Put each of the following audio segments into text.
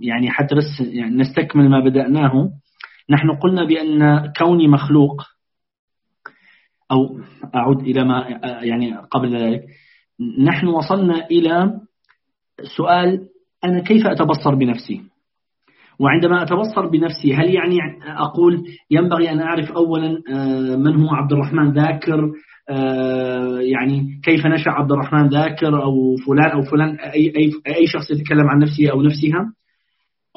يعني حتى بس يعني نستكمل ما بدأناه. نحن قلنا بأن كوني مخلوق أو أعود إلى ما يعني قبل ذلك. نحن وصلنا إلى سؤال أنا كيف أتبصر بنفسي؟ وعندما أتبصر بنفسي هل يعني أقول ينبغي أن أعرف أولا آه، من هو عبد الرحمن ذاكر؟ آه، يعني كيف نشأ عبد الرحمن ذاكر؟ أو فلان أو فلان أي, أي, أي شخص يتكلم عن نفسه أو نفسها؟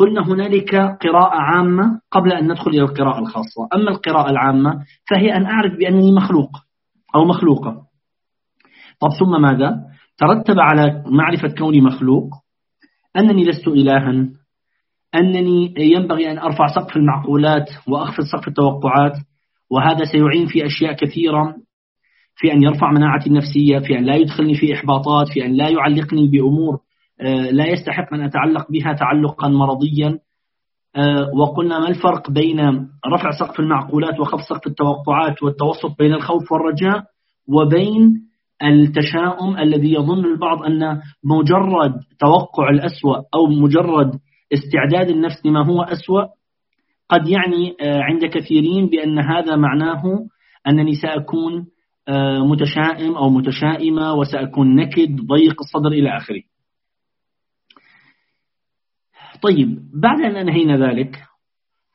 قلنا هنالك قراءة عامة قبل أن ندخل إلى القراءة الخاصة أما القراءة العامة فهي أن أعرف بأنني مخلوق أو مخلوقة طب ثم ماذا؟ ترتب على معرفة كوني مخلوق أنني لست إلها أنني ينبغي أن أرفع سقف المعقولات وأخفض سقف التوقعات وهذا سيعين في أشياء كثيرة في أن يرفع مناعتي النفسية في أن لا يدخلني في إحباطات في أن لا يعلقني بأمور لا يستحق أن أتعلق بها تعلقا مرضيا. آه، وقلنا ما الفرق بين رفع سقف المعقولات وخفض سقف التوقعات والتوسط بين الخوف والرجاء وبين التشاؤم الذي يظن البعض أن مجرد توقع الأسوأ أو مجرد استعداد النفس لما هو أسوأ قد يعني آه، عند كثيرين بأن هذا معناه أنني سأكون متشائم أو متشائمة وسأكون نكد ضيق الصدر إلى آخره. طيب بعد أن أنهينا ذلك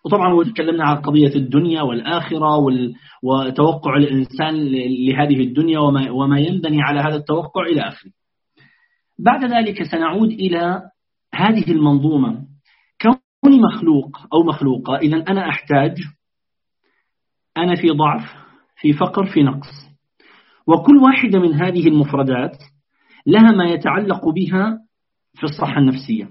وطبعا وتكلمنا عن قضية الدنيا والآخرة وال... وتوقع الإنسان لهذه الدنيا وما... وما ينبني على هذا التوقع إلى آخره. بعد ذلك سنعود إلى هذه المنظومة. كوني مخلوق أو مخلوقة إذا أنا أحتاج أنا في ضعف في فقر في نقص. وكل واحدة من هذه المفردات لها ما يتعلق بها في الصحة النفسية.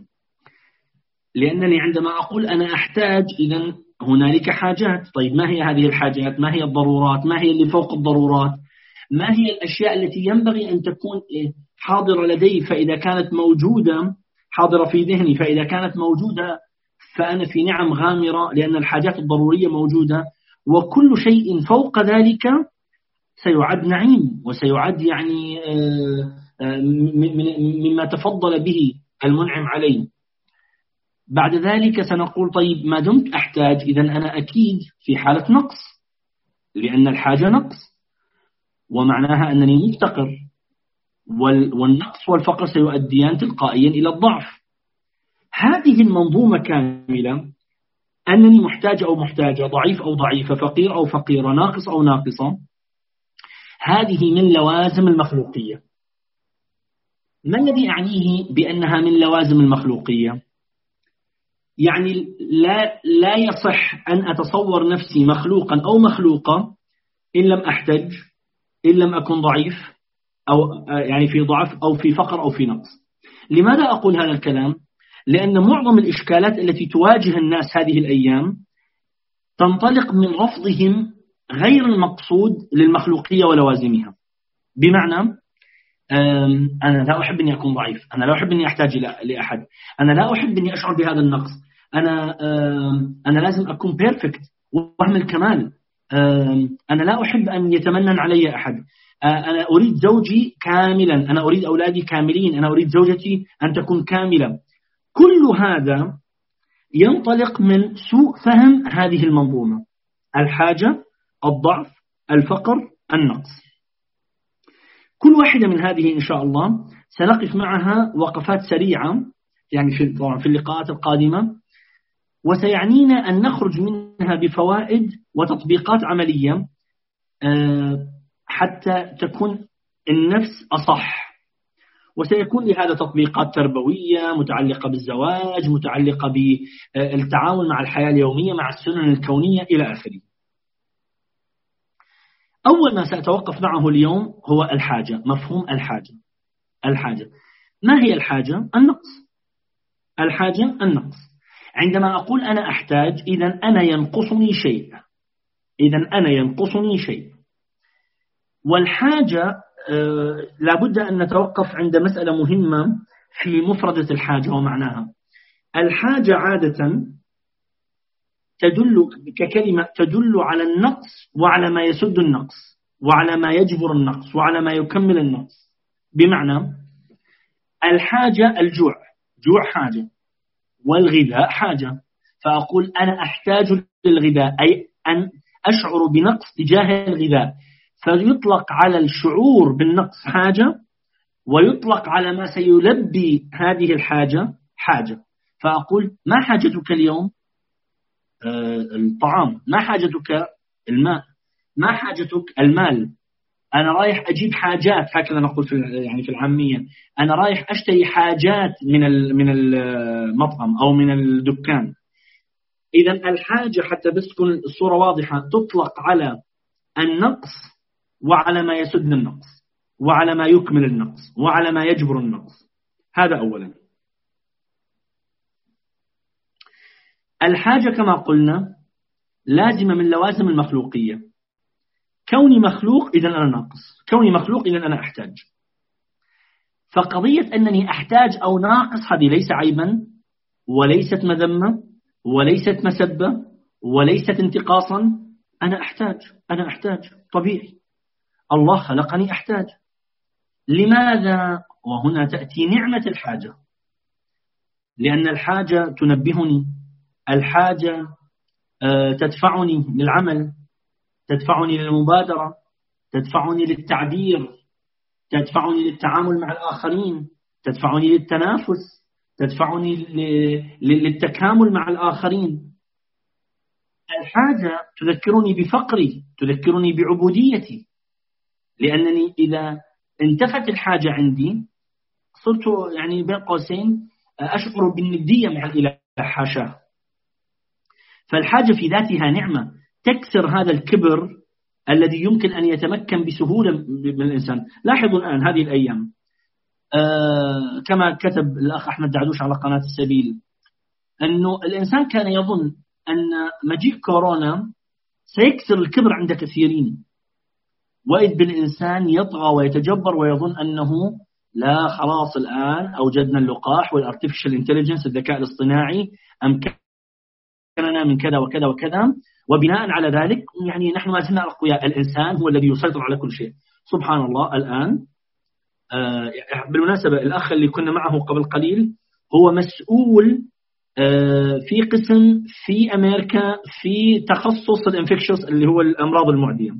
لأنني عندما أقول أنا أحتاج إذا هنالك حاجات. طيب ما هي هذه الحاجات؟ ما هي الضرورات؟ ما هي اللي فوق الضرورات؟ ما هي الأشياء التي ينبغي أن تكون حاضرة لدي؟ فإذا كانت موجودة حاضرة في ذهني فإذا كانت موجودة فأنا في نعم غامرة لأن الحاجات الضرورية موجودة وكل شيء فوق ذلك سيعد نعيم وسيعد يعني آه، آه، مما تفضل به المنعم علي بعد ذلك سنقول طيب ما دمت أحتاج إذا أنا أكيد في حالة نقص لأن الحاجة نقص ومعناها أنني مفتقر والنقص والفقر سيؤديان تلقائيا إلى الضعف. هذه المنظومة كاملة أنني محتاج أو محتاجة ضعيف أو ضعيفة فقير أو فقيرة ناقص أو ناقصة هذه من لوازم المخلوقية. ما الذي أعنيه بأنها من لوازم المخلوقية؟ يعني لا لا يصح أن أتصور نفسي مخلوقا أو مخلوقة إن لم أحتج إن لم أكن ضعيف أو يعني في ضعف أو في فقر أو في نقص لماذا أقول هذا الكلام؟ لأن معظم الإشكالات التي تواجه الناس هذه الأيام تنطلق من رفضهم غير المقصود للمخلوقية ولوازمها بمعنى أنا لا أحب أني أكون ضعيف. أنا لا أحب أني أحتاج لأحد. أنا لا أحب أني أشعر بهذا النقص. أنا أنا لازم أكون بيرفكت وهم الكمال. أنا لا أحب أن يتمنن علي أحد. أنا أريد زوجي كاملا. أنا أريد أولادي كاملين. أنا أريد زوجتي أن تكون كاملة. كل هذا ينطلق من سوء فهم هذه المنظومة. الحاجة الضعف الفقر النقص. كل واحدة من هذه إن شاء الله سنقف معها وقفات سريعة يعني في طبعا في اللقاءات القادمة وسيعنينا أن نخرج منها بفوائد وتطبيقات عملية آه، حتى تكون النفس أصح. وسيكون لهذا تطبيقات تربوية متعلقة بالزواج متعلقة بالتعامل مع الحياة اليومية مع السنن الكونية إلى آخره. أول ما سأتوقف معه اليوم هو الحاجة مفهوم الحاجة. الحاجة. ما هي الحاجة؟ النقص. الحاجة النقص. عندما أقول أنا أحتاج إذا أنا ينقصني شيء. إذا أنا ينقصني شيء. والحاجة آه، لابد أن نتوقف عند مسألة مهمة في مفردة الحاجة ومعناها. الحاجة عادة تدل ككلمة تدل على النقص وعلى ما يسد النقص وعلى ما يجبر النقص وعلى ما يكمل النقص. بمعنى الحاجة الجوع جوع حاجة والغذاء حاجة. فأقول أنا أحتاج للغذاء أي أن أشعر بنقص تجاه الغذاء. فيطلق على الشعور بالنقص حاجة ويطلق على ما سيلبي هذه الحاجة حاجة. فأقول ما حاجتك اليوم؟ الطعام. ما حاجتك الماء؟ ما حاجتك المال؟ أنا رايح أجيب حاجات هكذا نقول في يعني في العامية. أنا رايح أشتري حاجات من من المطعم أو من الدكان. إذا الحاجة حتى بس تكون الصورة واضحة تطلق على النقص وعلى ما يسد النقص وعلى ما يكمل النقص وعلى ما يجبر النقص. هذا أولا. الحاجة كما قلنا لازمة من لوازم المخلوقية. كوني مخلوق إذا أنا ناقص. كوني مخلوق إذا أنا أحتاج. فقضية أنني أحتاج أو ناقص هذه ليس عيبا وليست مذمة وليست مسبة وليست انتقاصا أنا أحتاج أنا أحتاج طبيعي. الله خلقني أحتاج. لماذا؟ وهنا تأتي نعمة الحاجة. لأن الحاجة تنبهني. الحاجة آه، تدفعني للعمل تدفعني للمبادرة تدفعني للتعبير تدفعني للتعامل مع الآخرين تدفعني للتنافس تدفعني للتكامل مع الآخرين. الحاجة تذكرني بفقري تذكرني بعبوديتي لأنني إذا انتفت الحاجة عندي صرت يعني بين قوسين أشعر بالندية مع الإله حاشاه. فالحاجة في ذاتها نعمة. تكسر هذا الكبر الذي يمكن أن يتمكن بسهولة من الإنسان. لاحظوا الآن هذه الأيام. آه كما كتب الأخ أحمد دعدوش على قناة السبيل أنه الإنسان كان يظن أن مجيء كورونا سيكسر الكبر عند كثيرين. وإذ بالإنسان يطغى ويتجبر ويظن أنه لا خلاص الآن أوجدنا اللقاح وال artificial intelligence الذكاء الاصطناعي أمكننا من كذا وكذا وكذا. وبناء على ذلك يعني نحن ما زلنا أقوياء. الإنسان هو الذي يسيطر على كل شيء. سبحان الله الآن آه بالمناسبة الأخ اللي كنا معه قبل قليل هو مسؤول آه في قسم في أمريكا في تخصص الإنفكشوس اللي هو الأمراض المعدية.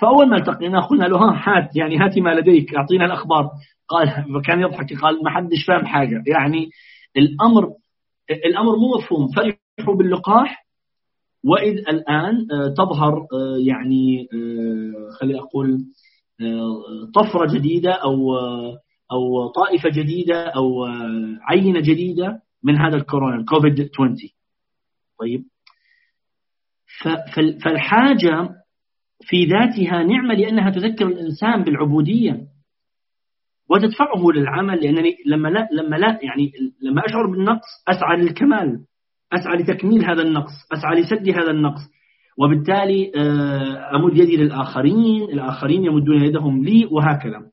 فأول ما التقينا قلنا له ها هات يعني هاتي ما لديك أعطينا الأخبار. قال كان يضحك قال ما حدش فاهم حاجة. يعني الأمر الأمر مو مفهوم. فرحوا باللقاح وإذ الآن آه، تظهر آه، يعني آه، خلي أقول طفرة جديدة أو أو طائفة جديدة أو عينة جديدة من هذا الكورونا الكوفيد 20 طيب. فالحاجة في ذاتها نعمة لأنها تذكر الإنسان بالعبودية. وتدفعه للعمل لأنني لما لا لما لا يعني لما أشعر بالنقص أسعى للكمال. أسعى لتكميل هذا النقص أسعى لسد هذا النقص. وبالتالي آه، أمد يدي للآخرين الآخرين يمدون يدهم لي وهكذا.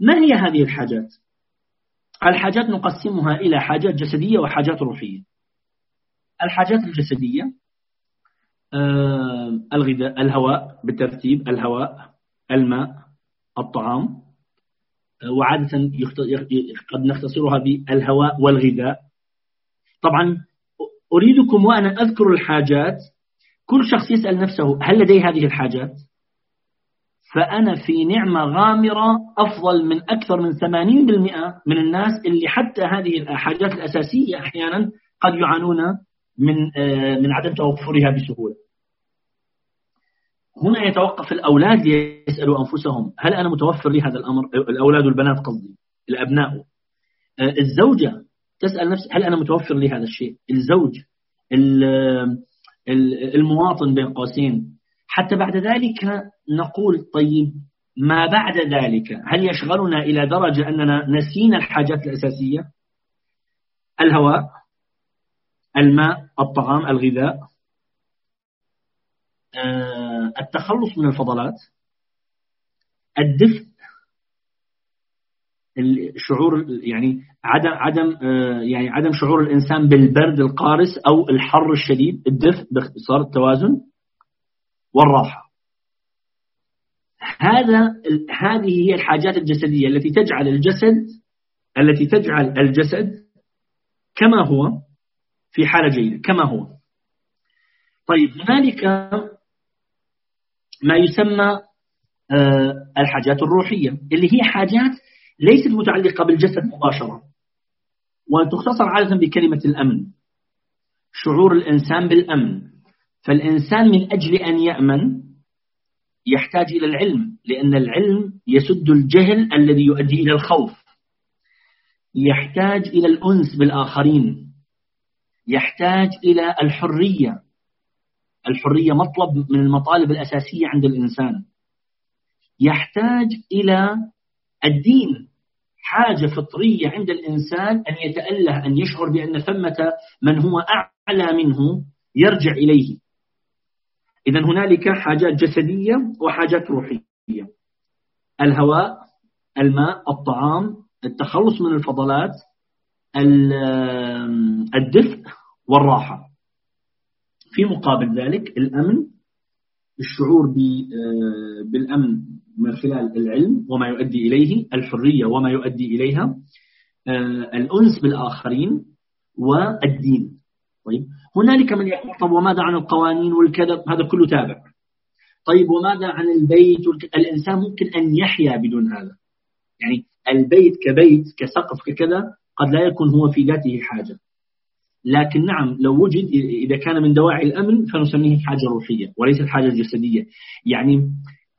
ما هي هذه الحاجات؟ الحاجات نقسمها إلى حاجات جسدية وحاجات روحية. الحاجات الجسدية آه، الغذاء الهواء بالترتيب الهواء الماء الطعام. آه، وعادة قد نختصرها بالهواء والغذاء. طبعا أريدكم وأنا أذكر الحاجات. كل شخص يسأل نفسه هل لدي هذه الحاجات؟ فأنا في نعمة غامرة أفضل من أكثر من 80% من الناس اللي حتى هذه الحاجات الأساسية أحيانا قد يعانون من آه، من عدم توفرها بسهولة. هنا يتوقف الأولاد ليسألوا أنفسهم هل أنا متوفر لي هذا الأمر؟ الأولاد والبنات قصدي الأبناء. آه، الزوجة تسأل نفسك هل أنا متوفر لي هذا الشيء؟ الزوج المواطن بين قوسين. حتى بعد ذلك نقول طيب ما بعد ذلك؟ هل يشغلنا إلى درجة أننا نسينا الحاجات الأساسية؟ الهواء الماء الطعام الغذاء. آه، التخلص من الفضلات. الدفء الشعور يعني عدم عدم آه، يعني عدم شعور الإنسان بالبرد القارس أو الحر الشديد الدفء باختصار التوازن والراحة. هذا هذه هي الحاجات الجسدية التي تجعل الجسد التي تجعل الجسد كما هو في حالة جيدة كما هو. طيب هنالك ما يسمى آه، الحاجات الروحية اللي هي حاجات ليست متعلقة بالجسد مباشرة. وتختصر عادة بكلمة الأمن. شعور الإنسان بالأمن. فالإنسان من أجل أن يأمن يحتاج إلى العلم لأن العلم يسد الجهل الذي يؤدي إلى الخوف. يحتاج إلى الأنس بالآخرين. يحتاج إلى الحرية. الحرية مطلب من المطالب الأساسية عند الإنسان. يحتاج إلى الدين حاجة فطرية عند الإنسان أن يتأله أن يشعر بأن ثمة من هو أعلى منه يرجع إليه. إذا هنالك حاجات جسدية وحاجات روحية. الهواء الماء الطعام التخلص من الفضلات الدفء والراحة. في مقابل ذلك الأمن الشعور آه، بالأمن من خلال العلم وما يؤدي إليه الحرية وما يؤدي إليها آه، الأنس بالآخرين والدين. طيب هنالك من يقول طب وماذا عن القوانين والكذب؟ هذا كله تابع. طيب وماذا عن البيت؟ الإنسان ممكن أن يحيا بدون هذا. يعني البيت كبيت كسقف ككذا قد لا يكون هو في ذاته حاجة. لكن نعم لو وجد إذا كان من دواعي الأمن فنسميه حاجة روحية وليست حاجة جسدية. يعني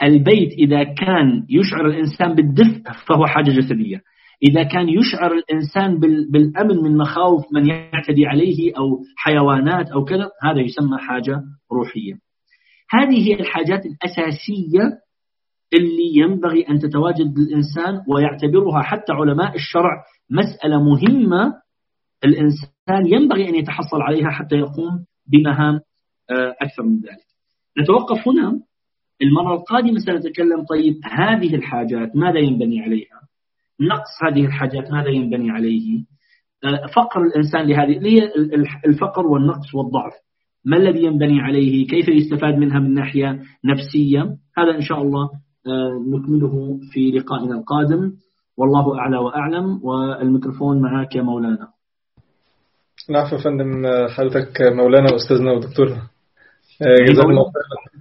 البيت إذا كان يشعر الإنسان بالدفء فهو حاجة جسدية. إذا كان يشعر الإنسان بالأمن من مخاوف من يعتدي عليه أو حيوانات أو كذا هذا يسمى حاجة روحية. هذه هي الحاجات الأساسية اللي ينبغي أن تتواجد للإنسان ويعتبرها حتى علماء الشرع مسألة مهمة الإنسان ينبغي أن يتحصل عليها حتى يقوم بمهام آه، أكثر من ذلك. نتوقف هنا. المرة القادمة سنتكلم طيب هذه الحاجات ماذا ينبني عليها؟ نقص هذه الحاجات ماذا ينبني عليه؟ آه، فقر الإنسان لهذه الفقر والنقص والضعف. ما الذي ينبني عليه؟ كيف يستفاد منها من ناحية نفسية؟ هذا إن شاء الله آه، نكمله في لقائنا القادم. والله أعلى وأعلم والميكروفون معك يا مولانا. العفو فندم حضرتك مولانا وأستاذنا ودكتورنا. آه، جزاكم الله خيرا.